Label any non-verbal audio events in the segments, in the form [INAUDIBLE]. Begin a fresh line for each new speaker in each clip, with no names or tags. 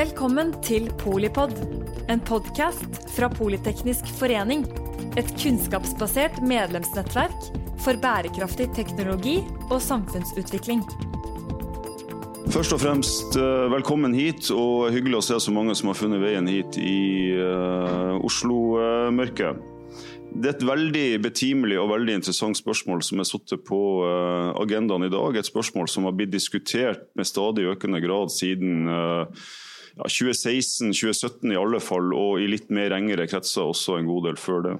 Velkommen til Polipod, en podkast fra Politeknisk forening. Et kunnskapsbasert medlemsnettverk for bærekraftig teknologi og samfunnsutvikling.
Først og fremst eh, velkommen hit, og hyggelig å se så mange som har funnet veien hit i uh, Oslo-mørket. Det er et veldig betimelig og veldig interessant spørsmål som er satt på uh, agendaen i dag. Et spørsmål som har blitt diskutert med stadig økende grad siden uh, ja, 2016-2017 i alle fall, og i litt mer engere kretser også en god del før det.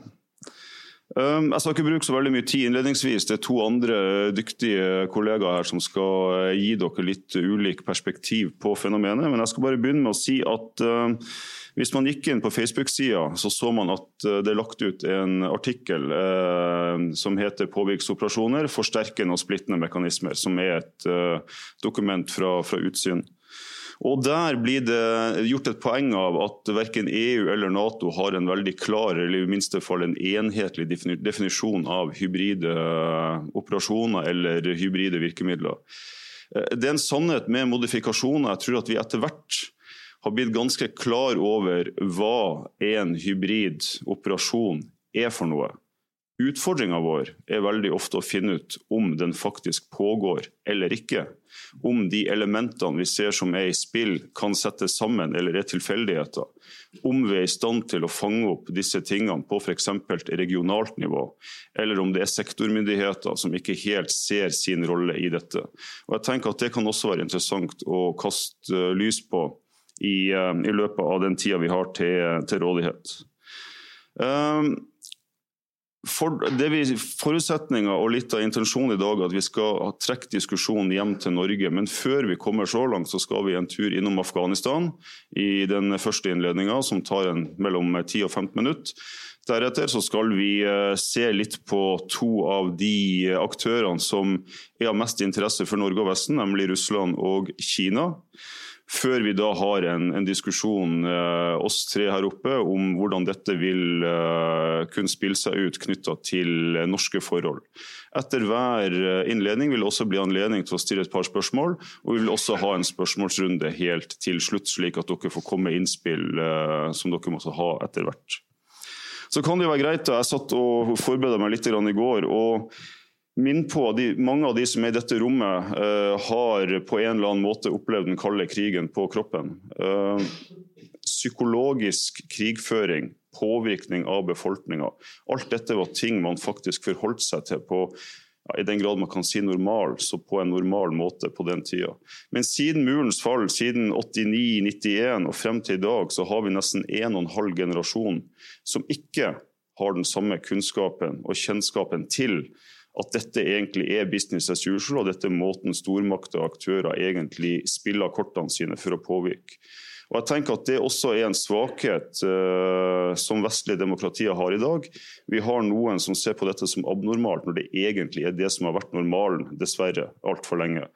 Um, jeg skal ikke bruke så veldig mye tid innledningsvis. Det er to andre dyktige kollegaer her som skal gi dere litt ulik perspektiv på fenomenet. Men jeg skal bare begynne med å si at uh, hvis man gikk inn på Facebook-sida, så så man at det er lagt ut en artikkel som heter 'Påvirksoperasjoner forsterkende og splittende mekanismer', som er et dokument fra, fra utsyn. Og Der blir det gjort et poeng av at verken EU eller Nato har en veldig klar eller i minste fall en enhetlig definisjon av hybride operasjoner eller hybride virkemidler. Det er en sannhet med modifikasjoner. Jeg tror at vi etter hvert har blitt ganske klar over hva en hybrid operasjon er for noe. Utfordringa vår er veldig ofte å finne ut om den faktisk pågår eller ikke. Om de elementene vi ser som er i spill kan settes sammen eller er tilfeldigheter. Om vi er i stand til å fange opp disse tingene på f.eks. regionalt nivå. Eller om det er sektormyndigheter som ikke helt ser sin rolle i dette. Og jeg tenker at Det kan også være interessant å kaste lys på i, eh, i løpet av den tida vi har til, til rådighet. Um, for, det vi, Forutsetninga og litt av intensjonen i dag er at vi skal trekke diskusjonen hjem til Norge. Men før vi kommer så langt, så skal vi en tur innom Afghanistan i den første innledninga, som tar en, mellom 10 og 15 minutter. Deretter så skal vi eh, se litt på to av de aktørene som er av mest interesse for Norge og Vesten, nemlig Russland og Kina. Før vi da har en, en diskusjon, eh, oss tre her oppe, om hvordan dette vil eh, kunne spille seg ut knytta til norske forhold. Etter hver eh, innledning vil det også bli anledning til å stille et par spørsmål. Og vi vil også ha en spørsmålsrunde helt til slutt, slik at dere får komme med innspill eh, som dere må ha etter hvert. Så kan det jo være greit, da. Jeg satt og forberedte meg litt i går. og Minn på at mange av de som er i dette rommet, uh, har på en eller annen måte opplevd den kalde krigen på kroppen. Uh, psykologisk krigføring, påvirkning av befolkninga. Alt dette var ting man faktisk forholdt seg til på ja, i den grad man kan si normal, så på en normal måte på den tida. Men siden murens fall, siden 89-91 og frem til i dag, så har vi nesten en og en halv generasjon som ikke har den samme kunnskapen og kjennskapen til at dette egentlig er business as usual, og dette er måten stormakter og aktører egentlig spiller kortene sine for å påvirke. Og jeg tenker at Det også er en svakhet uh, som vestlige demokratier har i dag. Vi har noen som ser på dette som abnormalt, når det egentlig er det som har vært normalen, dessverre, altfor lenge.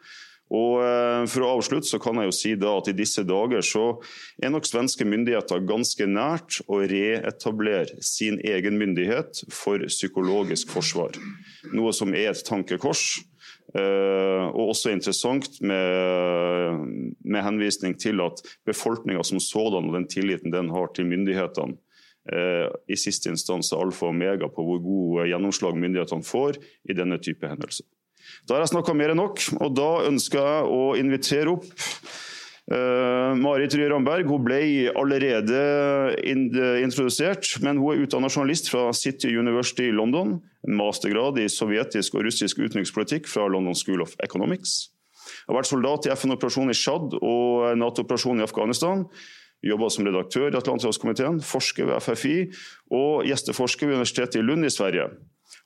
Og uh, For å avslutte så kan jeg jo si da at i disse dager så er nok svenske myndigheter ganske nært å reetablere sin egen myndighet for psykologisk forsvar noe som er et tankekors. Uh, og også interessant med, med henvisning til at befolkninga som sådan og den tilliten den har til myndighetene, uh, i siste instans er alfa og omega på hvor god gjennomslag myndighetene får i denne type hendelser. Da har jeg snakka mer enn nok, og da ønsker jeg å invitere opp Marit Rye Ramberg hun ble allerede introdusert, men hun er utdannet journalist fra City University i London. Mastergrad i sovjetisk og russisk utenrikspolitikk fra London School of Economics. Har vært soldat i FN-operasjonen i Tsjad og Nato-operasjonen i Afghanistan. Jobba som redaktør i Atlanterhavskomiteen, forsker ved FFI og gjesteforsker ved Universitetet i Lund i Sverige.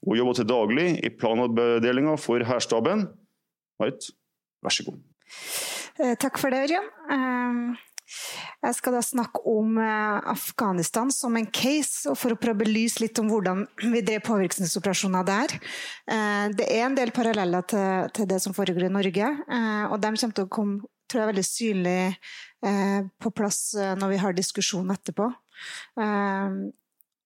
Hun jobber til daglig i planavdelinga for hærstaben. Marit, vær så god.
Eh, takk for det, Ørjan. Eh, jeg skal da snakke om eh, Afghanistan som en case, og for å prøve å belyse litt om hvordan vi drev påvirkningsoperasjoner der. Det er en del paralleller til, det som foregår i Norge, og de kommer til å komme tror jeg, veldig synlig på plass når vi har diskusjon etterpå.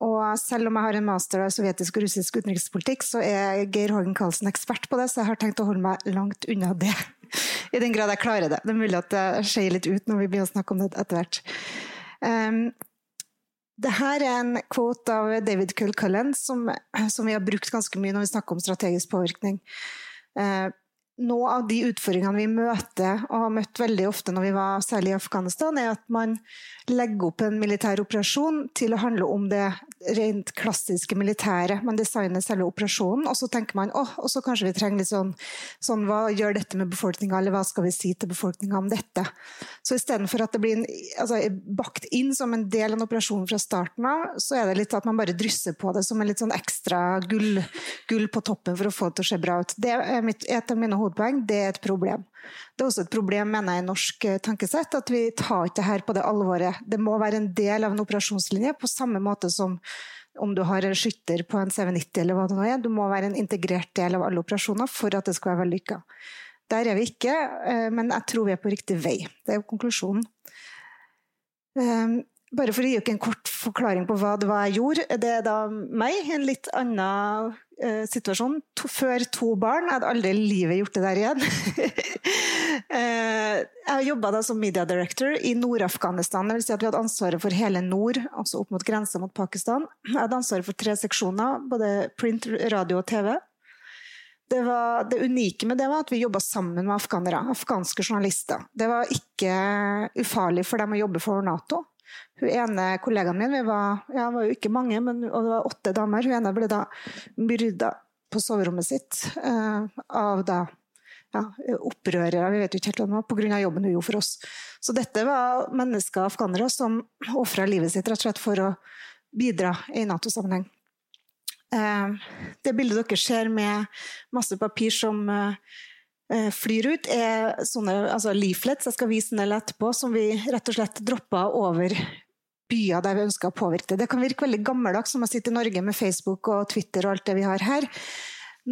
Og selv om jeg har en master av sovjetisk og russisk utenrikspolitikk, så er Geir Hågen Karlsen ekspert på det, så jeg har tenkt å holde meg langt unna det. I den grad jeg klarer det. Det er mulig at det skeier litt ut når vi begynner å snakke om det etter hvert. Um, det her er en quote av David Culcullen som, som, vi har brukt ganske mye når vi snakker om strategisk påvirkning. Uh, noe av de utfordringene vi møter, og har møtt veldig ofte når vi var særlig i Afghanistan, er at man legger opp en militær operasjon til å handle om det rent klassiske militære. Man designer selve operasjonen, og så tenker man åh, og så kanskje vi trenger litt sånn, sånn Hva gjør dette med befolkninga, eller hva skal vi si til befolkninga om dette? Så istedenfor at det blir en, altså, bakt inn som en del av en operasjon fra starten av, så er det litt at man bare drysser på det som en litt sånn ekstra gull, gull på toppen for å få det til å se bra ut. Det er mitt, et av mine hovedpoeng. Det er et problem. Det er også et problem mener jeg, i norsk eh, tankesett at vi tar ikke dette på det alvoret. Det må være en del av en operasjonslinje, på samme måte som om du har en skytter på en CV90 eller hva det nå er. Du må være en integrert del av alle operasjoner for at det skal være vellykka. Der er vi ikke, eh, men jeg tror vi er på riktig vei. Det er jo konklusjonen. Ehm, bare for å gi dere en kort forklaring på hva det var jeg gjorde. Det er da meg, en litt annen situasjon. To, før to barn. Jeg hadde aldri i livet gjort det der igjen. [LAUGHS] Jeg jeg jobba som media director i Nord-Afghanistan. Det vil si at vi hadde ansvaret for hele nord, altså opp mot grensa mot Pakistan. Jeg hadde ansvaret for tre seksjoner, både print, radio og TV. Det, var, det, unike med det var at vi jobba sammen med afghanere, afghanske journalister. Det var ikke ufarlig for dem å jobbe for Nato. Hun ene kollegaen min, vi var, ja, var jo ikke mange, men, og det var åtte damer, hun ene ble da myrda på soverommet sitt eh, av da ja, opprørere, vi vet jo ikke helt hva det var, pga. jobben hun gjorde for oss. Så dette var mennesker, afghanere, som ofra livet sitt rett og slett for å bidra i Nato-sammenheng. Eh, det bildet dere ser med masse papir som Eh, flyr ut, er sånne altså leaflets, jeg skal vise del etterpå, som vi rett og slett droppa over byer der vi ønsker å påvirke det. Det kan virke veldig gammeldags som å sitte i Norge med Facebook og Twitter og alt det vi har her.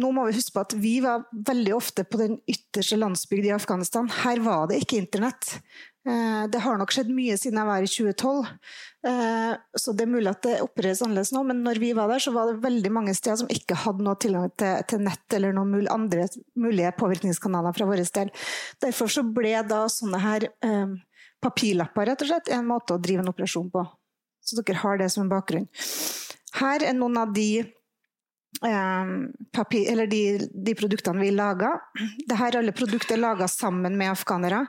Nå må vi huske på at vi var veldig ofte på den ytterste landsbygd i Afghanistan. Her var det ikke internett. Eh, det har nok skjedd mye siden jeg var i 2012, eh, så det er mulig at det opereres annerledes nå. Men når vi var der, så var det veldig mange steder som ikke hadde noe tilgang til, nett eller noen andre mulige påvirkningskanaler fra vår del. Derfor så ble da sånne her eh, papirlapper rett og slett en måte å drive en operasjon på. Så dere har det som en bakgrunn. Her er noen av de papir, eller de, de, produktene vi lager. Dette er alle produkter laga sammen med afghanere.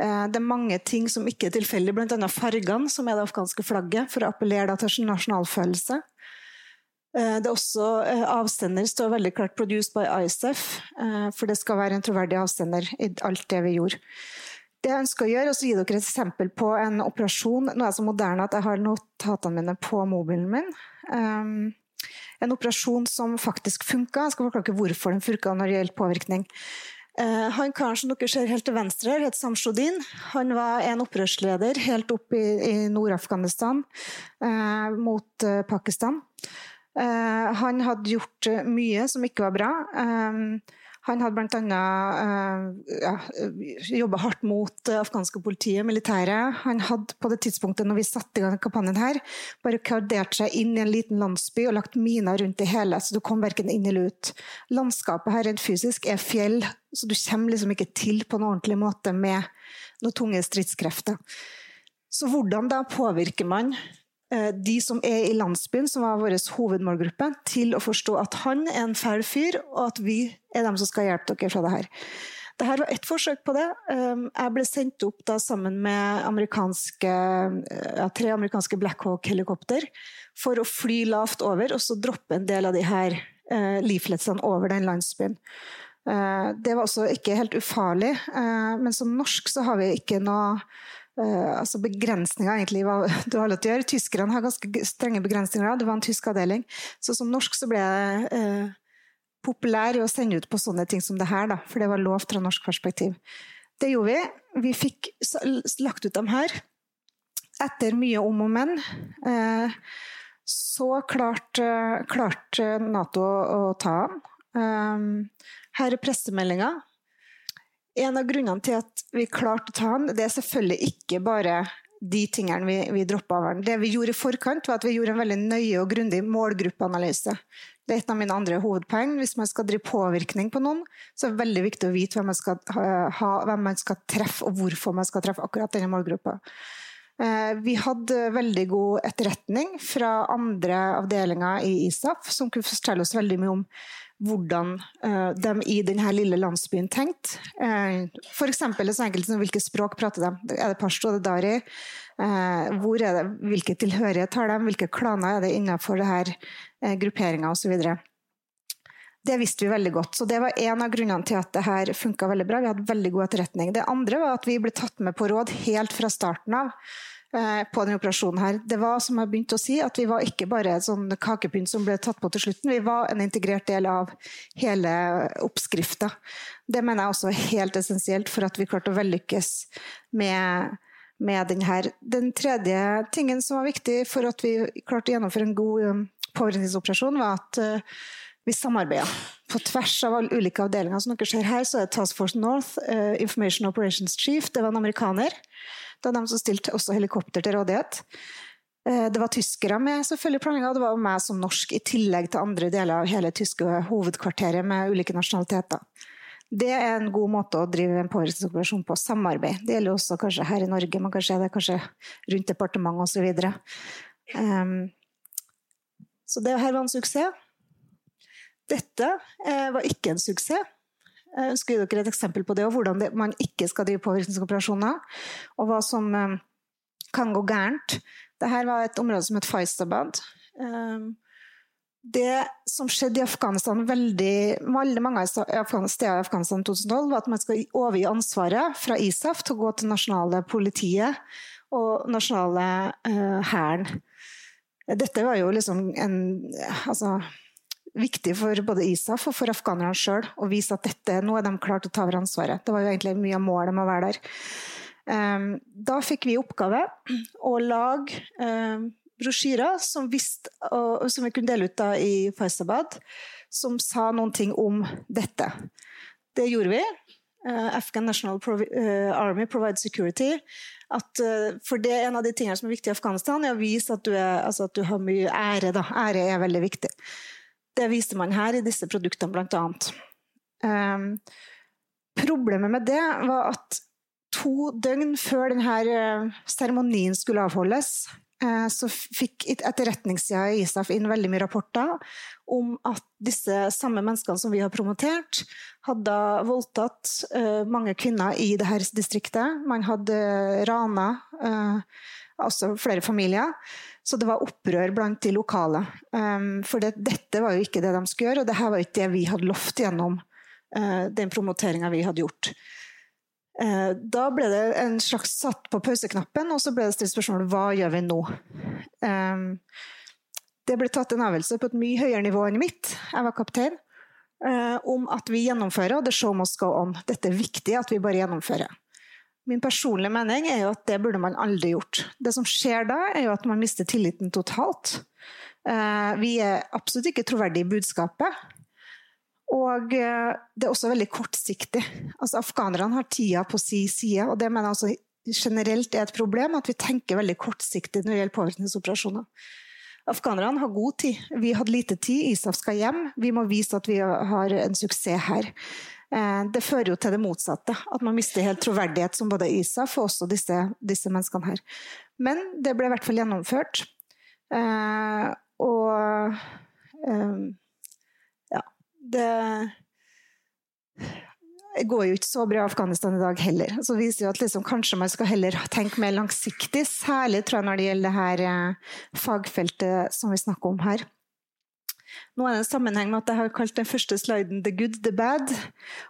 Eh, det er mange ting som ikke er tilfeldig, bl.a. fargene, som er det afghanske flagget, for å appellere til nasjonalfølelse. Eh, det er også eh, Avsender står veldig klart 'produced by ISAF», for det skal være en troverdig avsender i alt det vi gjorde. Det jeg ønsker å gjøre, og så gi dere et eksempel på en operasjon. Nå er jeg så moderne at jeg har notatene mine på mobilen min. Um, en operasjon som faktisk funka. Jeg skal forklare hvorfor den funka når det gjelder påvirkning. Uh, han karen som dere ser helt til venstre her, het Samshodin. Han var en opprørsleder helt opp i, i Nord-Afghanistan uh, mot uh, Pakistan. han hadde gjort mye som ikke var bra. Han hadde bl.a. Uh, ja, jobba hardt mot det afghanske politiet, militæret. Han hadde på det tidspunktet når vi satte i gang kampanjen her, barrikadert seg inn i en liten landsby og lagt miner rundt det hele, så du kom verken inn eller ut. Landskapet her rent fysisk er fjell, så du kommer liksom ikke til på en ordentlig måte med noen tunge stridskrefter. Så hvordan da påvirker man Eh, de som er i landsbyen, som var vår hovedmålgruppe, til å forstå at han er en fæl fyr, og at vi er dem som skal hjelpe dere fra det her. Dette var ett forsøk på det. Um, jeg ble sendt opp da sammen med amerikanske, eh, ja, tre amerikanske Black Hawk-helikopter for å fly lavt over og så droppe en del av de her uh, over den landsbyen. Det var også ikke helt ufarlig, men som norsk så har vi ikke noe Uh, altså begrensninger egentlig hva [LAUGHS] du har lov til å gjøre. Tyskerne har ganske strenge begrensninger. Det var en tysk avdeling. Så som norsk så ble jeg uh, populær i å sende ut på sånne ting som det her, da, for det var lov fra norsk perspektiv. Det gjorde vi. Vi fikk lagt ut dem her. Etter mye om og men uh, så klarte klart Nato å ta. Um, her er pressemeldinga en av grunnene til at vi klarte å ta han, det er selvfølgelig ikke bare de tingene vi, vi droppa av han. Det vi gjorde i forkant, var at vi gjorde en veldig nøye og grundig målgruppeanalyse. Det er et av mine andre hovedpoeng. Hvis man skal drive påvirkning på noen, så er det veldig viktig å vite hvem man skal, ha, hvem man skal treffe, og hvorfor man skal treffe akkurat denne målgruppa. Eh, vi hadde veldig god etterretning fra andre avdelinger i ISAF, som kunne fortelle oss veldig mye om hvordan uh, de i denne lille landsbyen tenkte. Uh, F.eks. så enkelt som hvilke språk prater de. Er det pashto, er det dari? Uh, hvor er det, hvilke tilhørighet har de? Hvilke klaner er det innenfor denne grupperinga osv. Det visste vi veldig godt. så Det var en av grunnene til at det her funka veldig bra. Vi hadde veldig god etterretning. Det andre var at vi ble tatt med på råd helt fra starten av. Eh, på denne operasjonen her. Det var som jeg begynte å si, at vi var ikke bare et sånn kakepynt som ble tatt på til slutten. Vi var en integrert del av hele oppskrifta. Det mener jeg også er helt essensielt for at vi klarte å vellykkes med, med den her. Den tredje tingen som var viktig for at vi klarte å gjennomføre en god um, påvirkningsoperasjon, var at uh, vi samarbeider på tvers av alle ulike avdelinger. Som dere ser her, så er Task Force North, uh, Information Operations Chief, det var en amerikaner. Det var de som stilte også helikopter til rådighet. Eh, det var tyskere med selvfølgelig planlegga, det var meg som norsk, i tillegg til andre deler av hele tyske hovedkvarteret med ulike nasjonaliteter. Det er en god måte å drive en påvirkningsoperasjon på. Samarbeid. Det gjelder også kanskje her i Norge, men kanskje det kanskje rundt departementet osv. Så, um, så det her var en suksess. Dette eh, var ikke en suksess. Jeg ønsker dere et eksempel på det, og hvordan det, man ikke skal drive påvirkningsoperasjoner. Og hva som eh, kan gå gærent. Dette var et område som het Faistabad. Um, det som skjedde i Afghanistan veldig, veldig mange steder i Afghanistan i 2012, var at man skal overgi ansvaret fra ISAF til å gå til nasjonale politiet og nasjonale uh, hæren. Uh, Dette var jo liksom en altså, viktig for både ISAF og for afghanerne sjøl å vise at dette, nå er de klare til å ta over ansvaret. Det var jo egentlig mye av målet med å være der. Um, da fikk vi oppgave å lage um, brosjyrer som, visst, og, som, vi kunne dele ut da i Faisabad, som sa noen ting om dette. Det gjorde vi. Uh, Afghan National Provi uh, Army Provides Security. At, uh, for det er en av de tingene som er viktig i Afghanistan, er å vise at du, er, altså at du har mye ære. Da. Ære er veldig viktig. Det viser man her i disse produktene, annet. Um, problemet med det var at to døgn før denne eh, seremonien skulle avholdes, uh, så fikk etterretningssida i ISAF inn veldig mye rapporter om at disse samme menneskene som vi har promotert, hadde voldtatt uh, mange kvinner i dette distriktet. Man hadde rana altså flere familier. Så det var opprør blant de lokale. Um, for det, dette var jo ikke det de skulle gjøre, og dette var jo ikke det vi hadde lovt gjennom uh, den promoteringa vi hadde gjort. Uh, da ble det en slags satt på pauseknappen, og så ble det stilt spørsmål hva gjør vi nå. Um, det ble tatt en avgjørelse på et mye høyere nivå enn mitt, jeg var kaptein, uh, om at vi gjennomfører, og the show must go on. Dette er viktig at vi bare gjennomfører. Min personlige mening er jo at det burde man aldri gjort. Det som skjer da, er jo at man mister tilliten totalt. Eh, vi er absolutt ikke troverdige i budskapet. Og eh, det er også veldig kortsiktig. Altså, afghanerne har tida på si side, og det mener jeg også generelt er et problem, at vi tenker veldig kortsiktig når det gjelder påvirkningsoperasjoner. Afghanerne har god tid. Vi hadde lite tid. ISAF skal hjem. Vi må vise at vi har en suksess her. Eh, det fører jo til det motsatte. At man mister helt troverdighet som både ISAF og også disse, disse menneskene her. Men det ble i hvert fall gjennomført. Eh, og eh, ja Det går jo ikke så bra i Afghanistan i dag heller. Så viser jo at liksom, kanskje man skal heller tenke mer langsiktig, særlig tror jeg når det gjelder det her fagfeltet som vi snakker om her. Nå er det en sammenheng med at jeg har kalt den første sliden 'The good, the bad',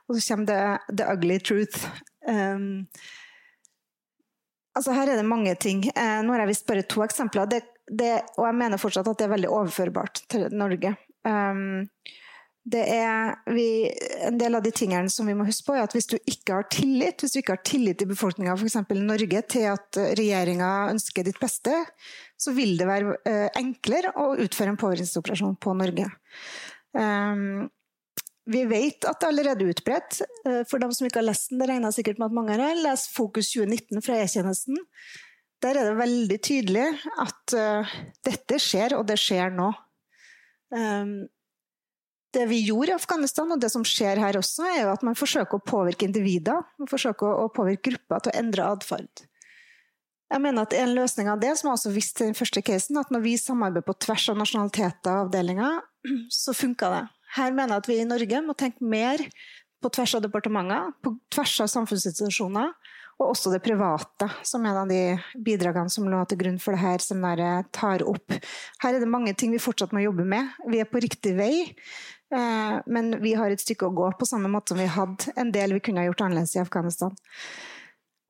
og så kommer det 'The ugly truth'. Um, altså her er det mange ting. Uh, nå har jeg vist bare to eksempler, det, det, og jeg mener fortsatt at det er veldig overførbart til Norge. Um, er vi, En del av de tingene som vi må huske på, er at hvis du ikke har tillit, hvis du ikke har tillit i befolkninga, f.eks. Norge, til at regjeringa ønsker ditt beste, så vil det være uh, enklere å utføre en påvirkningsoperasjon på Norge. Um, vi vet at det allerede er utbredt. Uh, for dem som ikke har lest den, det regner sikkert med at mange har lest Fokus 2019 fra E-tjenesten. Der er det veldig tydelig at uh, dette skjer, og det skjer nå. Um, det vi gjorde i Afghanistan, og det som skjer her også, er jo at man forsøker å påvirke individer. Man forsøker å påvirke grupper til å endre atferd. Jeg mener at En løsning av det, som jeg også visste til den første casen, at når vi samarbeider på tvers av nasjonaliteter og avdelinger, [CLEARS THROAT] så funker det. Her mener jeg at vi i Norge må tenke mer på tvers av departementer, på tvers av samfunnsinstitusjoner, og også det private, som en av de bidragene som lå til grunn for det her seminaret tar opp. Her er det mange ting vi fortsatt må jobbe med. Vi er på riktig vei, men vi har et stykke å gå, på samme måte som vi hadde en del vi kunne ha gjort annerledes i Afghanistan.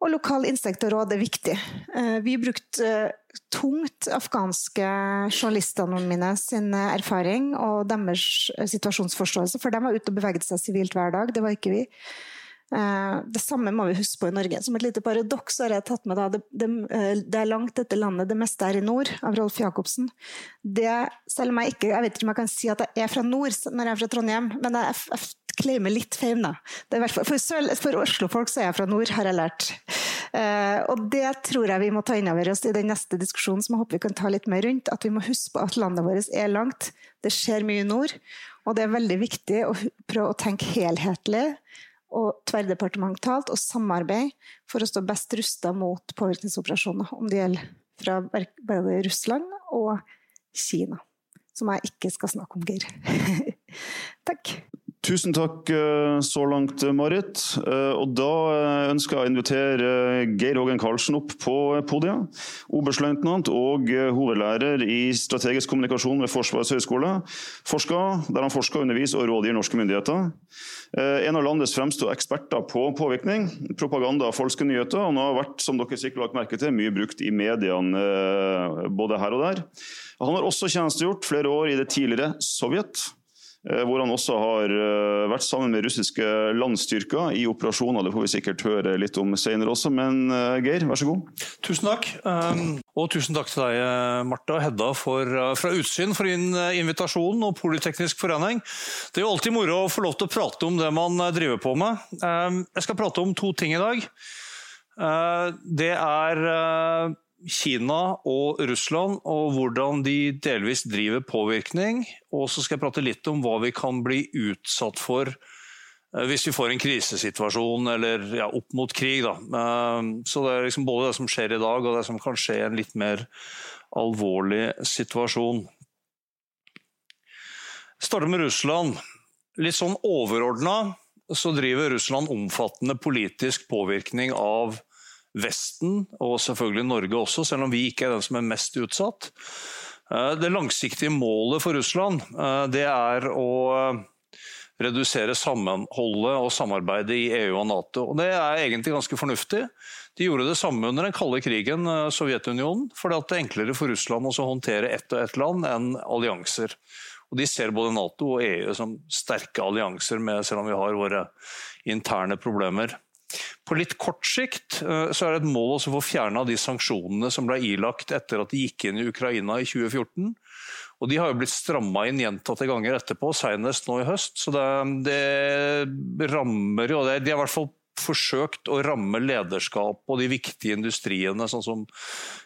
Og lokal innsikt og råd er viktig. Eh, vi brukte eh, tungt afghanske journalistene mine sin erfaring og deres situasjonsforståelse, for de var ute og beveget seg sivilt hver dag. Det var ikke vi. Eh, det samme må vi huske på i Norge. Som et lite paradoks har jeg tatt med da, det, det, eh, det, er langt dette landet, det meste er i nord, av Rolf Jacobsen. Det, selv om jeg ikke jeg vet ikke om jeg kan si at jeg er fra nord når jeg er fra Trondheim, men jeg, jeg claimer litt fame, da. For, for Oslo-folk så er jeg fra nord, har jeg lært. Uh, og det tror jeg vi må ta inn over oss i den neste diskusjonen, som jeg håper vi kan ta litt mer rundt. At vi må huske på at landet vårt er langt. Det skjer mye i nord. Og det er veldig viktig å prøve å tenke helhetlig og tverrdepartementalt og samarbeid for å stå best rusta mot påvirkningsoperasjoner, om det gjelder fra både Russland og Kina. Som jeg ikke skal snakke om, Geir. [LAUGHS] Takk.
Tusen takk eh, så langt, Marit. Eh, og da eh, ønsker jeg å invitere Geir Hågen Karlsen opp på podiet. Oberstløytnant og hovedlærer i strategisk kommunikasjon ved Forsvarets høgskole. Forsker der han forsker, underviser og rådgir norske myndigheter. En av landets fremste eksperter på påvirkning, propaganda og falske nyheter. Han har vært, som dere sikkert lagt merke til, mye brukt i mediene både her og der. Han har også tjenestegjort flere år i det tidligere Sovjet. Eh, hvor han også har eh, vært sammen med russiske landstyrker i operasjoner. Det får vi sikkert høre litt om senere også, men eh, Geir, vær så god.
Tusen takk. Um, og tusen takk til deg, Marta og Hedda for, fra Utsyn for din invitasjon og Politeknisk forening. Det er jo alltid moro å få lov til å prate om det man driver på med. Um, jeg skal prate om to ting i dag. Det er Kina og Russland, og hvordan de delvis driver påvirkning. Og så skal jeg prate litt om hva vi kan bli utsatt for eh, hvis vi får en krisesituasjon eller ja, opp mot krig. Da. Eh, så det er liksom både det som skjer i dag og det som kan skje i en litt mer alvorlig situasjon. Jeg starter med Russland. Litt sånn overordna så driver Russland omfattende politisk påvirkning av Vesten, og selvfølgelig Norge også, selv om vi ikke er den som er mest utsatt. Eh, det langsiktige målet for Russland eh, det er å eh, redusere sammenholdet og samarbeidet i EU og Nato. Og det er egentlig ganske fornuftig. De gjorde det samme under den kalde krigen, Sovjetunionen, fordi det er enklere for Russland å håndtere ett og ett land enn allianser. Og De ser både Nato og EU som sterke allianser, med, selv om vi har våre interne problemer. På litt kort sikt eh, så er det et mål å få fjerna de sanksjonene som ble ilagt etter at de gikk inn i Ukraina i 2014. Og De har jo blitt stramma inn gjentatte ganger etterpå, senest nå i høst. Så det, det rammer jo det. De er i hvert fall forsøkt å ramme lederskap og de viktige industriene, sånn som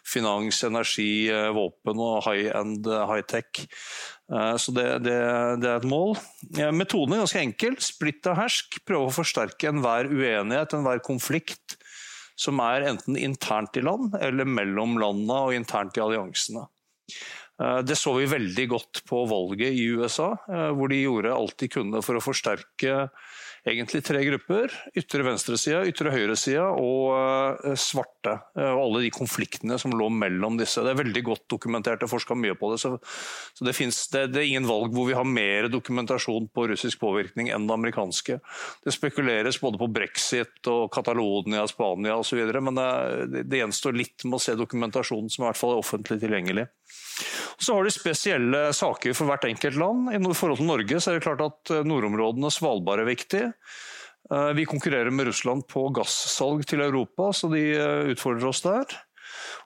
finans, energi, eh, våpen og high-end eh, high-tech. Eh, så det, det, det, er et mål. Metoden er ganske enkel. Splitt og hersk. Prøve å forsterke enhver uenighet, enhver konflikt som er enten internt i land eller mellom landene og internt i alliansene. Det så vi veldig godt på valget i USA, hvor de gjorde alt de kunne for å forsterke egentlig tre grupper. Ytre venstresida, ytre høyresida og uh, svarte. Uh, og alle de konfliktene som lå mellom disse. Det er veldig godt dokumentert, jeg forska mye på det. Så, det, finnes, det, det, er ingen valg hvor vi har mer dokumentasjon på russisk påvirkning enn det amerikanske. Det spekuleres både på brexit og Catalonia, Spania osv., men uh, det, det gjenstår litt med å se dokumentasjonen som i hvert fall er offentlig tilgjengelig. Så har de spesielle saker for hvert enkelt land. I forhold til Norge så er det klart at eh, nordområdene Svalbard er viktig. Eh, vi konkurrerer med Russland på gassalg til Europa, så de eh, utfordrer oss der.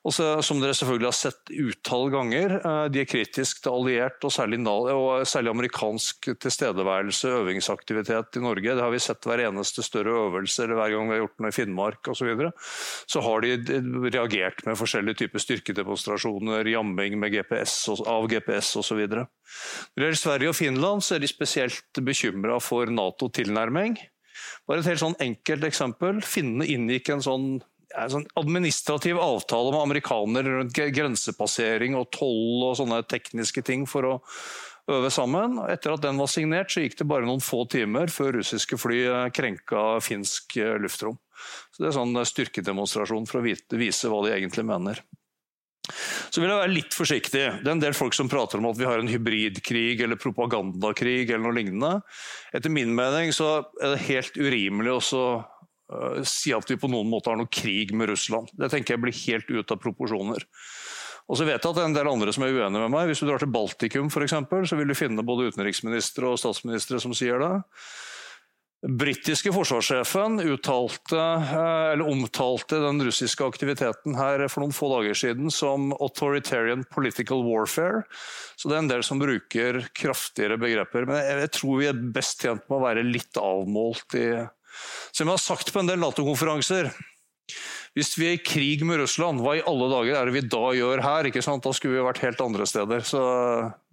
Og så, som dere selvfølgelig har sett utall ganger, eh, de er kritisk til alliert og særlig, og særlig amerikansk tilstedeværelse, øvingsaktivitet i Norge. Det har vi sett hver eneste større øvelse eller hver gang vi har gjort noe i Finnmark osv. Så, videre. så har de reagert med forskjellige typer styrkedemonstrasjoner, jamming med GPS, av GPS osv. Når det gjelder Sverige og Finland, så er de spesielt bekymra for Nato-tilnærming. Bare et helt sånn enkelt eksempel. Finnene inngikk en sånn en sånn administrativ avtale med amerikanere rundt grensepassering og toll og sånne tekniske ting for å øve sammen. Etter at den var signert, så gikk det bare noen få timer før russiske fly eh, krenka finsk eh, luftrom. Så Det er sånn styrkedemonstrasjon for å vise hva de egentlig mener. Så vil jeg være litt forsiktig. Det er en del folk som prater om at vi har en hybridkrig eller propagandakrig eller noe lignende. Etter min mening så er det helt urimelig å Eh, si at vi på noen måte har noe krig med Russland. Det tenker jeg blir helt ut av proporsjoner. Og så vet jeg at det er en del andre som er uenige med meg. Hvis du drar til Baltikum f.eks., så vil du finne både utenriksministre og statsministre som sier det. Britiske forsvarssjefen uttalte, eller omtalte den russiske aktiviteten her for noen få dager siden som 'authoritarian political warfare'. Så det er en del som bruker kraftigere begreper. Men jeg tror vi er best tjent med å være litt avmålt i som jeg har sagt på en del Nato-konferanser hvis vi er i krig med Russland, hva i alle dager er det vi da gjør her? ikke sant? Da skulle vi vært helt andre steder. Så,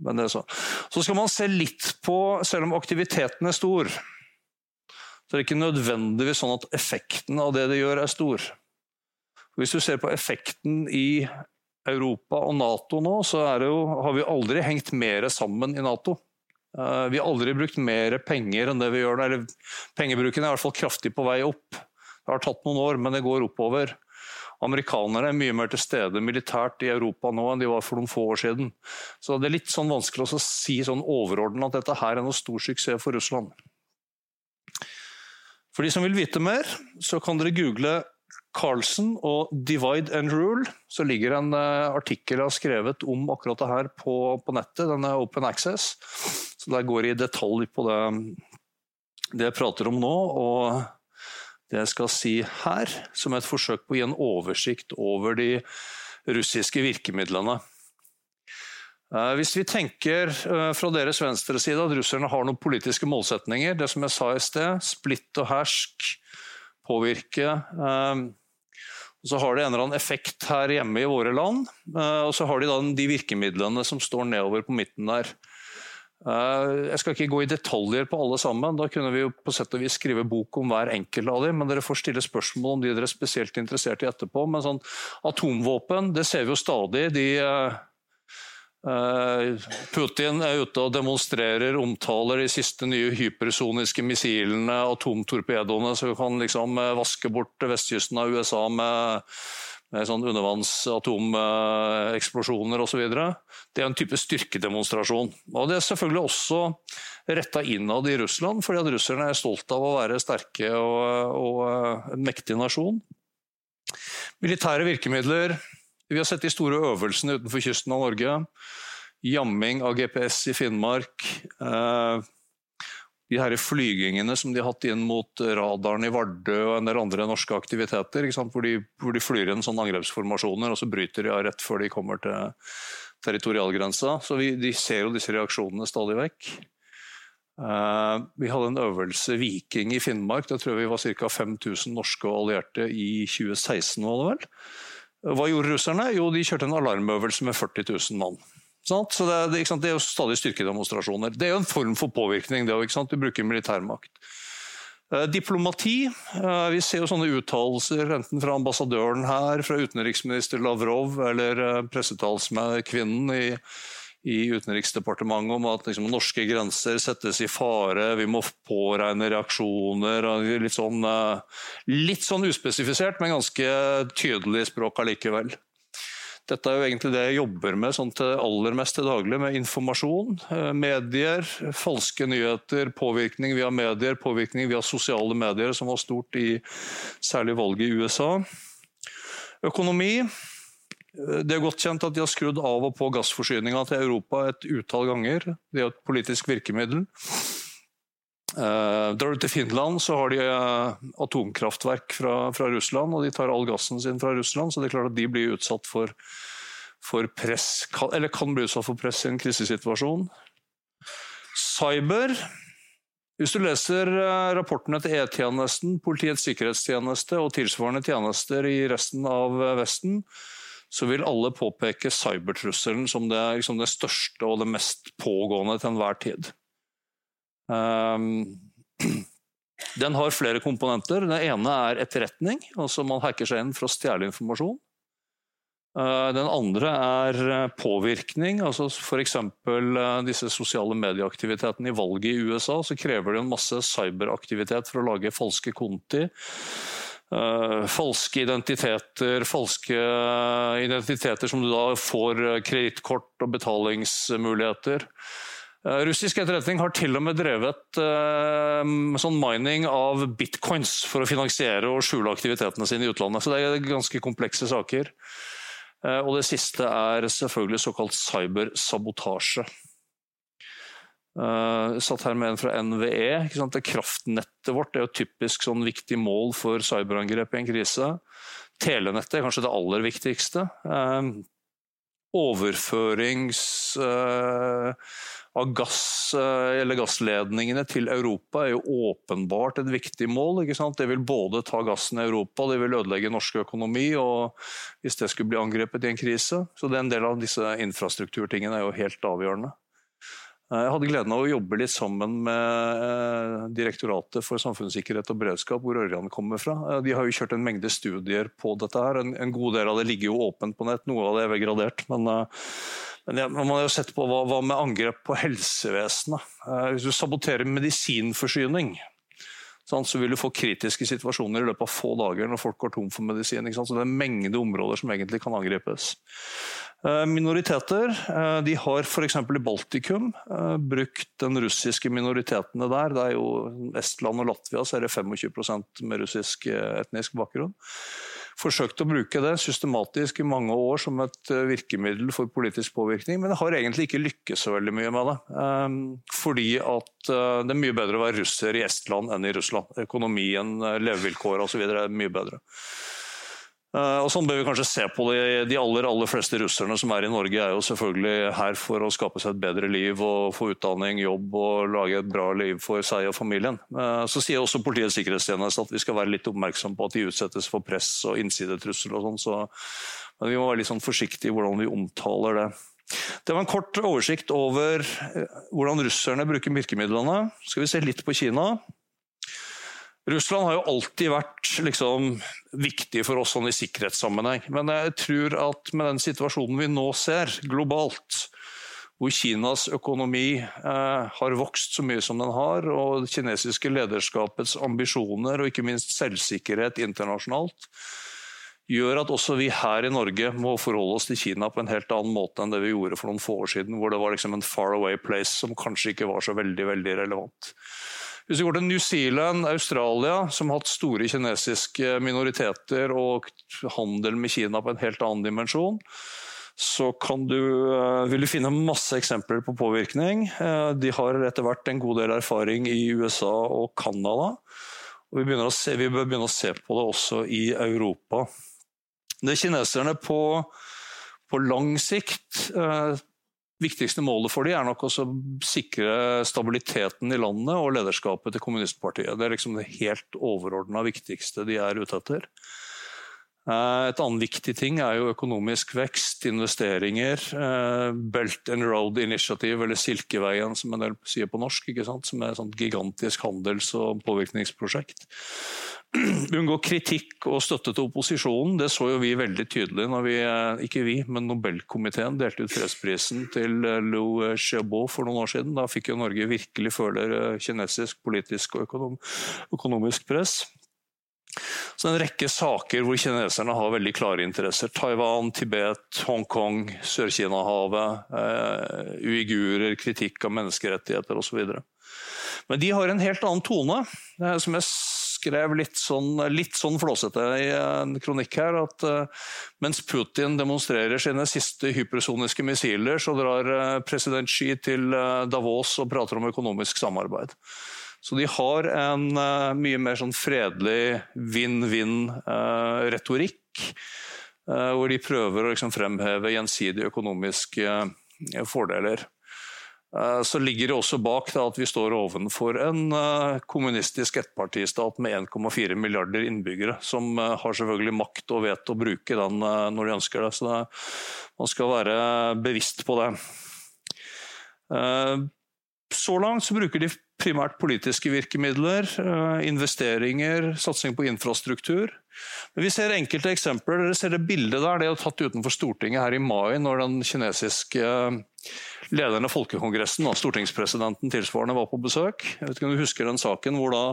men det så. så skal man se litt på, selv om aktiviteten er stor, så er det ikke nødvendigvis sånn at effekten av det det gjør, er stor. Hvis du ser på effekten i Europa og Nato nå, så jo, har vi aldri hengt mer sammen i Nato. Eh, vi har aldri brukt mer penger enn det vi gjør nå. Eller pengebruken er i hvert fall kraftig på vei opp. Det har tatt noen år, men det går oppover. Amerikanerne er mye mer til stede militært i Europa nå enn de var for noen få år siden. Så det er litt sånn vanskelig å si sånn overordnet at dette her er noe stor suksess for Russland. For de som vil vite mer, så kan dere google Carlsen og 'Divide and Rule', så ligger en uh, artikkel jeg har skrevet om akkurat det her på, på, nettet. Den er open access, så der går jeg i detalj på det, det jeg prater om nå. og det jeg skal si her, som et forsøk på å gi en oversikt over de russiske virkemidlene. Eh, hvis vi tenker eh, fra deres venstre side at russerne har noen politiske målsetninger, det som jeg sa i sted, splitt og hersk, påvirke og så har det en eller annen effekt her hjemme i våre land. Eh, og så har de de virkemidlene som står nedover på midten der. Eh, jeg skal ikke gå i detaljer på alle sammen, da kunne vi jo på sett og vis skrive bok om hver enkelt av dem, men dere får stille spørsmål om de dere er spesielt interessert i etterpå. Men sånn atomvåpen, det ser vi jo stadig. de Eh, Putin er ute og demonstrerer, omtaler de siste nye hypersoniske missilene, atomtorpedoene, så vi kan liksom vaske bort vestkysten av USA med sånn undervannsatomeksplosjoner osv. Det er en type styrkedemonstrasjon. Og Det er selvfølgelig også retta innad i Russland, fordi at russerne er stolt av å være sterke og, og eh, en mektig nasjon. Militære virkemidler vi har sett de store øvelsene utenfor kysten av Norge. Jamming av GPS i Finnmark. Eh, de her flygingene som de har hatt inn mot radaren i Vardø og en del andre norske aktiviteter. Hvor de, hvor, de, flyr inn sånne angrepsformasjoner, og så bryter de av rett før de kommer til territorialgrensa. Så vi, de ser jo disse reaksjonene stadig vekk. Uh, vi hadde en øvelse Viking i Finnmark. Da tror jeg vi var ca. 5000 norske og allierte i 2016. var det vel. Hva gjorde russerne? Jo, de kjørte en alarmøvelse med 40 000 mann. Så det, det, det, er jo stadig styrkedemonstrasjoner. Det er jo en form for påvirkning. det også, Du bruker militærmakt. Eh, diplomati. Eh, vi ser jo sånne uttalelser enten fra ambassadøren her, fra utenriksminister Lavrov eller eh, pressetalskvinnen i i Utenriksdepartementet om at liksom, norske grenser settes i fare, vi må påregne reaksjoner. Litt sånn, eh, litt sånn uspesifisert, men ganske tydelig språk allikevel. Dette er jo egentlig det jeg jobber med sånn til aller mest til daglig, med informasjon. Eh, medier, falske nyheter, påvirkning via medier, påvirkning via sosiale medier, som var stort i særlig valget i USA. Økonomi. Det er godt kjent at de har skrudd av og på gassforsyninga til Europa et utall ganger. Det er et politisk virkemiddel. Uh, drar du til Finland, så har de uh, atomkraftverk fra, fra, Russland, og de tar all gassen sin fra Russland, så det er klart at de blir utsatt for, for press, kan, eller kan bli utsatt for press i en krisesituasjon. Cyber Hvis du leser uh, rapportene til E-tjenesten, Politiets sikkerhetstjeneste og tilsvarende tjenester i resten av Vesten, så vil alle påpeke cybertrusselen som det, liksom det største og det mest pågående til enhver tid. Um, [CLEARS THROAT] den har flere komponenter. Den ene er etterretning. altså Man hacker seg inn for å stjele informasjon. Uh, den andre er uh, påvirkning. altså F.eks. Uh, disse sosiale medieaktivitetene i valget i USA. Så krever det en masse cyberaktivitet for å lage falske konti. Falske identiteter, falske identiteter som du da får kredittkort og betalingsmuligheter. Eh, russisk etterretning har til og med drevet eh, sånn mining av bitcoins for å finansiere og skjule aktivitetene sine i utlandet. Så det er ganske komplekse saker. Eh, og det siste er selvfølgelig såkalt cybersabotasje. Eh, satt her med en fra NVE. Det kraftnettet vårt er jo typisk sånn viktig mål for cyberangrep i en krise. Telenettet er kanskje det aller viktigste. Uh, overførings... Av gass, eh, eller gassledningene til Europa er jo åpenbart et viktig mål. Det vil både ta gassen i Europa, det vil ødelegge norsk økonomi og hvis det skulle bli angrepet i en krise. Så det er en del av disse infrastrukturtingene er jo helt avgjørende. Eh, jeg hadde gleden av å jobbe litt sammen med eh, Direktoratet for samfunnssikkerhet og beredskap, hvor Ørjan kommer fra. De har jo kjørt en mengde studier på dette. her. En, god del av det ligger jo åpent på nett, noe av det er gradert. men men ja, man har jo sett på hva, hva med angrep på helsevesenet. Eh, hvis du saboterer medisinforsyning, så vil du få kritiske situasjoner i løpet av få dager når folk går tom for medisin. Så det er en mengde områder som egentlig kan angripes. Eh, minoriteter eh, de har f.eks. i Baltikum eh, brukt den russiske minoritetene der. Det er jo Estland og Latvia så er det 25% med russisk etnisk bakgrunn forsøkt å bruke det systematisk i mange år som et eh, virkemiddel for politisk påvirkning, men har egentlig ikke lykkes så veldig mye med det. Ehm, fordi at eh, det er mye bedre å være russer i Estland enn i Russland. Økonomien, levevilkårene levevilkår osv. er mye bedre. Uh, og sånn bør vi kanskje se på det. De aller, aller fleste russerne som er i Norge, er jo selvfølgelig her for å skape seg et bedre liv og få utdanning, jobb og lage et bra liv for seg og familien. Uh, så sier også Politiets sikkerhetstjeneste at vi skal være litt oppmerksom på at de utsettes for press og innsidetrusler og sånn. Så men vi må være litt sånn forsiktige i hvordan vi omtaler det. Det var en kort oversikt over eh, hvordan russerne bruker virkemidlene. Skal vi se litt på Kina. Russland har jo alltid vært liksom, viktig for oss sånn i sikkerhetssammenheng. Men jeg tror at med den situasjonen vi nå ser globalt, hvor Kinas økonomi eh, har vokst så mye som den har, og det kinesiske lederskapets ambisjoner og ikke minst selvsikkerhet internasjonalt, gjør at også vi her i Norge må forholde oss til Kina på en helt annen måte enn det vi gjorde for noen få år siden, hvor det var liksom en far away place som kanskje ikke var så veldig, veldig relevant. Hvis vi går til New Zealand, Australia, som har hatt store kinesiske minoriteter og handel med Kina på en helt annen dimensjon, så du, eh, vil du finne masse eksempler på påvirkning. Eh, de har etter hvert en god del erfaring i USA og Canada. Og vi, vi, bør begynne å se på det også i Europa. Det kineserne på, på lang sikt eh, viktigste målet for dem er nok å sikre stabiliteten i landet og lederskapet til kommunistpartiet. Det er liksom det helt overordna viktigste de er ute etter. Eh, et annet viktig ting er jo økonomisk vekst, investeringer. Eh, Belt and Road Initiative, eller Silkeveien som en del sier på norsk, som er et gigantisk handels- og påvirkningsprosjekt. unngå kritikk og støtte til opposisjonen. Det så jo vi veldig tydelig når vi, eh, ikke vi, men Nobelkomiteen delte ut fredsprisen til Lou Xiaobo for noen år siden. Da fikk jo Norge virkelig føle kinesisk politisk og økonomisk press. Så en rekke saker hvor kineserne har veldig klare interesser. Taiwan, Tibet, Hongkong, Sør-Kina-havet, eh, uigurer, kritikk av menneskerettigheter osv. Men de har en helt annen tone, eh, som jeg skrev litt sånn, litt sånn flåsete i en kronikk her at uh, mens Putin demonstrerer sine siste hypersoniske missiler, så drar uh, president Xi til uh, Davos og prater om økonomisk samarbeid. Så de har en uh, mye mer sånn fredelig vinn-vinn-retorikk. Uh, uh, hvor de prøver å liksom, fremheve gjensidige økonomiske fordeler. Så ligger det også bak at vi står ovenfor en kommunistisk ettpartistat med 1,4 milliarder innbyggere, som har selvfølgelig makt og vet å bruke den når de ønsker det. Så det, man skal være bevisst på det. Så langt så bruker de primært politiske virkemidler, eh, investeringer, satsing på infrastruktur. Men vi ser enkelte eksempler. Dere ser det bildet der, det er tatt utenfor Stortinget her i mai, når den kinesiske eh, lederen av Folkekongressen, stortingspresidenten tilsvarende, var på besøk. Jeg vet ikke om du husker den saken hvor da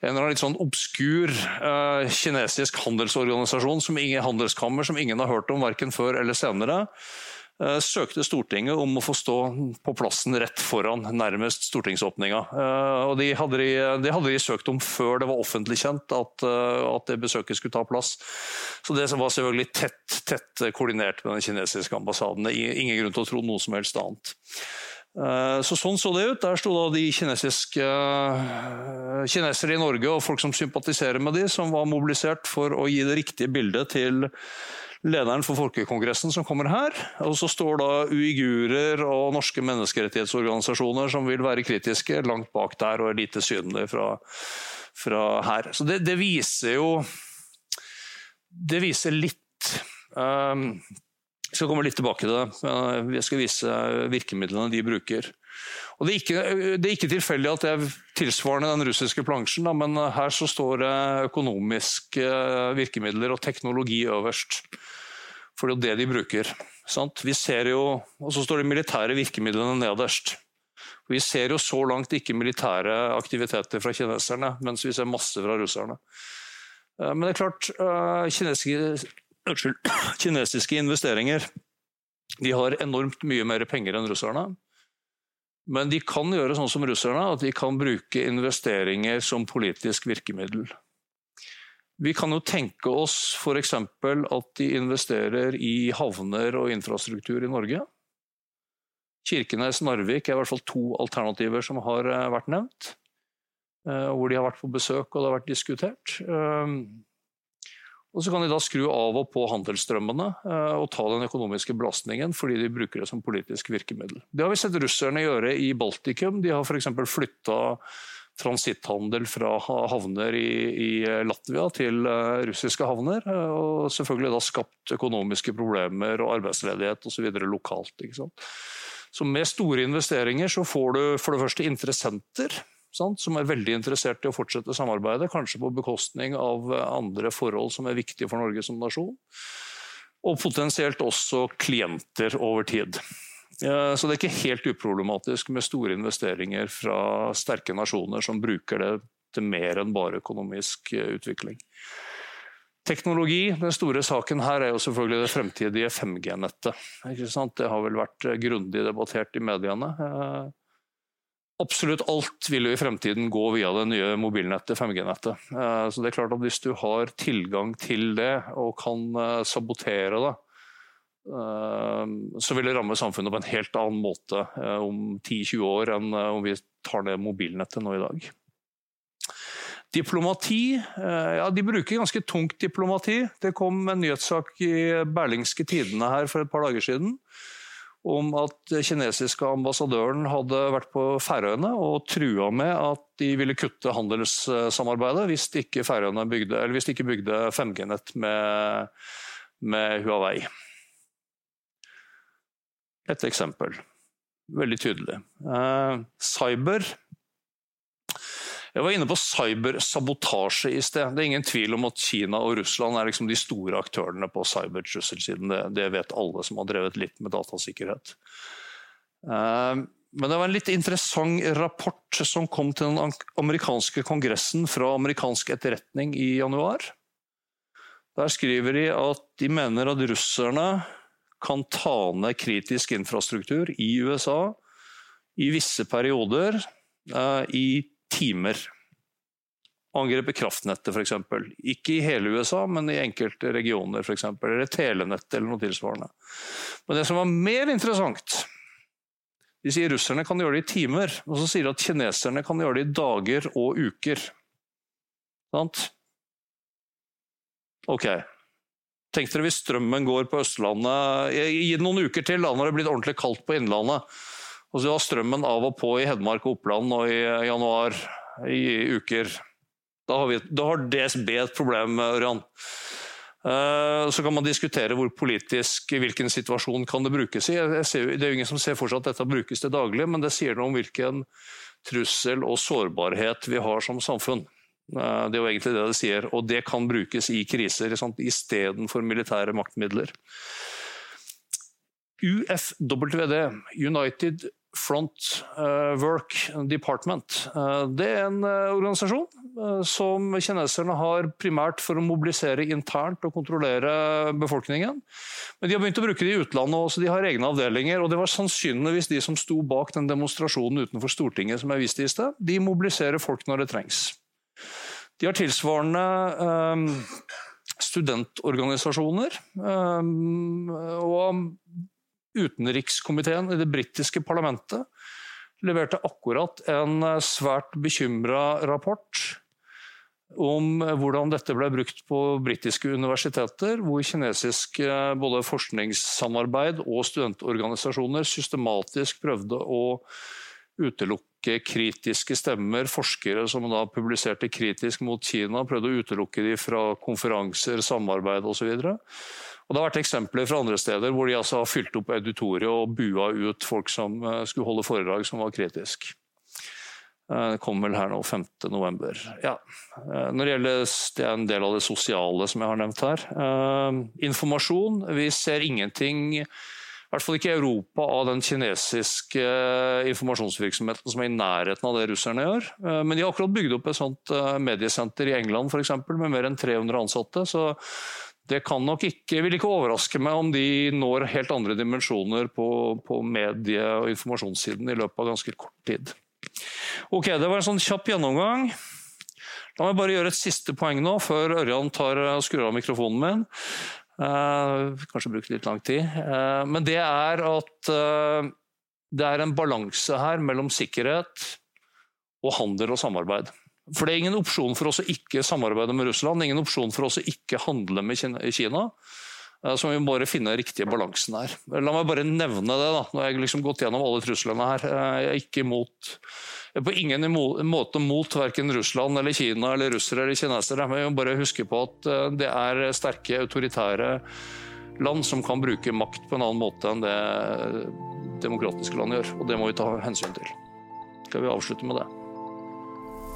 en eller annen litt sånn obskur uh, kinesisk handelsorganisasjon, som ingen, handelskammer som ingen har hørt om verken før eller senere, Eh, søkte Stortinget om å få stå på plassen rett foran nærmest stortingsåpninga. Eh, og det hadde, de, de hadde de søkt om før det var offentlig kjent at, eh, at, det besøket skulle ta plass. Så det var selvfølgelig tett, tett koordinert med den kinesiske ambassaden. Ingen grunn til å tro noe som helst annet. Så Sånn så det ut. Der sto da de kinesiske kinesere i Norge og folk som sympatiserer med de, som var mobilisert for å gi det riktige bildet til lederen for Folkekongressen som kommer her. Og så står da uigurer og norske menneskerettighetsorganisasjoner som vil være kritiske, langt bak der og er lite synlige fra, fra her. Så det, det, viser jo Det viser litt um, skal komme litt tilbake til det. Jeg skal vise virkemidlene de bruker. Og det, er ikke, det er ikke tilfeldig at det er tilsvarende den russiske plansjen, da, men her så står det økonomiske virkemidler og teknologi øverst. For det er jo det de bruker. Sant? Vi ser jo, Og så står de militære virkemidlene nederst. Vi ser jo så langt ikke militære aktiviteter fra kineserne, mens vi ser masse fra russerne. Eh, men det er klart, eh, kinesiske, [CLEARS THROAT] kinesiske investeringer de har enormt mye mer penger enn russerne. Men de kan gjøre sånn som russerne, at de kan bruke investeringer som politisk virkemiddel. Vi kan jo tenke oss f.eks. at de investerer i havner og infrastruktur i Norge. Kirkenes-Narvik er i hvert fall to alternativer som har eh, vært nevnt. Eh, hvor de har vært på besøk og det har vært diskutert. Eh, og Så kan de da skru av og på handelsstrømmene og ta den økonomiske belastningen fordi de bruker det som politisk virkemiddel. Det har vi sett russerne gjøre i Baltikum. De har f.eks. flytta transitthandel fra havner i, i, Latvia til uh, russiske havner. Og selvfølgelig da skapt økonomiske problemer og arbeidsledighet osv. lokalt. Så med store investeringer så får du for det første interessenter. Sant, som er veldig interessert i å fortsette samarbeidet, kanskje på bekostning av andre forhold som er viktige for Norge som nasjon. Og potensielt også klienter over tid. Så det er ikke helt uproblematisk med store investeringer fra sterke nasjoner som bruker det til mer enn bare økonomisk eh, utvikling. Teknologi, den store saken her er jo selvfølgelig det fremtidige 5G-nettet. Det har vel vært eh, grundig debattert i mediene. Eh, absolutt alt vil jo i fremtiden gå via det nye mobilnettet, 5G-nettet. Så det er klart at Hvis du har tilgang til det og kan sabotere det, Ehm, så vil det ramme samfunnet på en helt annen måte eh, om 10-20 år enn eh, om vi tar ned mobilnettet nå i dag. Diplomati eh, ja, De bruker ganske tungt diplomati. Det kom en nyhetssak i Berlingske Tidene her for et par dager siden om at kinesiske ambassadøren hadde vært på Færøyene og trua med at de ville kutte handelssamarbeidet hvis de ikke, bygde, ikke bygde 5G-nett med, med Huawei. Et eksempel. Veldig tydelig. Uh, cyber. Jeg var inne på cybersabotasje i sted. Det er ingen tvil om at Kina og Russland er liksom de store aktørene på cybertrusselsiden. Det, det, vet alle som har drevet litt med datasikkerhet. Uh, men det var en litt interessant rapport som kom til den amerikanske kongressen fra amerikansk etterretning i januar. Der skriver de at de mener at russerne kan ta ned kritisk infrastruktur i USA i visse perioder uh, i timer. Angrepe kraftnettet f.eks. Ikke i hele USA, men i enkelte regioner f.eks. Eller telenettet eller noe tilsvarende. Men det som var mer interessant, De sier russerne kan gjøre det i timer, og så sier de at kineserne kan gjøre det i dager og uker. Sant? Ok. Tenk dere hvis strømmen går på Østlandet det noen uker til, da, når det blitt ordentlig kaldt på Innlandet. Og så har strømmen av og på i Hedmark og Oppland nå i januar i uker. Da har, vi, da har DSB et problem, Ørjan. Uh, så kan man diskutere hvor politisk, hvilken situasjon kan det brukes i. Ser, det er jo ingen som ser for seg at dette brukes til daglig, men det sier noe om hvilken trussel og sårbarhet vi har som samfunn. Det er jo egentlig det det sier, og det kan brukes i kriser istedenfor militære maktmidler. UFWD, United Front uh, Work Department. Uh, det er en uh, organisasjon som kineserne har primært for å mobilisere internt og kontrollere befolkningen. Men de har begynt å bruke det i utlandet også, de har egne avdelinger. og Det var sannsynligvis de som sto bak den demonstrasjonen utenfor Stortinget som jeg viste i sted. De mobiliserer folk når det trengs. De har tilsvarende studentorganisasjoner. Og Utenrikskomiteen i det britiske parlamentet leverte akkurat en eh, svært bekymra rapport om hvordan dette ble brukt på britiske universiteter, hvor kinesisk eh, både forskningssamarbeid og studentorganisasjoner systematisk prøvde å utelukke kritiske stemmer, forskere som da publiserte kritisk mot Kina, prøvde å utelukke de fra konferanser, samarbeid osv. Og Det har vært eksempler fra andre steder hvor de altså har fylt opp auditoriet og bua ut folk som eh, skulle holde foredrag som var kritisk. Eh, det kommer vel her nå 5.11. Ja. Eh, når det gjelder det er en del av det sosiale som jeg har nevnt her. Informasjon. Vi ser ingenting i hvert fall ikke i Europa av den kinesiske informasjonsvirksomheten som er i nærheten av det russerne gjør. Men de har akkurat bygd opp et sånt mediesenter i England for eksempel, med mer enn 300 ansatte. Så det kan nok ikke, vil ikke overraske meg om de når helt andre dimensjoner på, på medie- og informasjonssiden i løpet av ganske kort tid. Ok, Det var en sånn kjapp gjennomgang. La meg bare gjøre et siste poeng nå, før Ørjan tar skrur av mikrofonen min. Uh, kanskje bruke litt lang tid. Uh, men det er at uh, det er en balanse her mellom sikkerhet og handel og samarbeid. For det er ingen opsjon for oss å ikke samarbeide med Russland, ingen opsjon for oss å ikke handle med Kina. Eh, så vi må bare finne den riktige balansen her. La meg bare nevne det. da. Nå har jeg liksom gått gjennom alle truslene her. Eh, jeg er ikke imot jeg er på ingen måte mot verken Russland eller Kina eller russere eller kinesere. Men vi må bare huske på at eh, det er sterke autoritære land som kan bruke makt på en annen måte enn det demokratiske land gjør. Og det må vi ta hensyn til. Skal vi avslutte med det?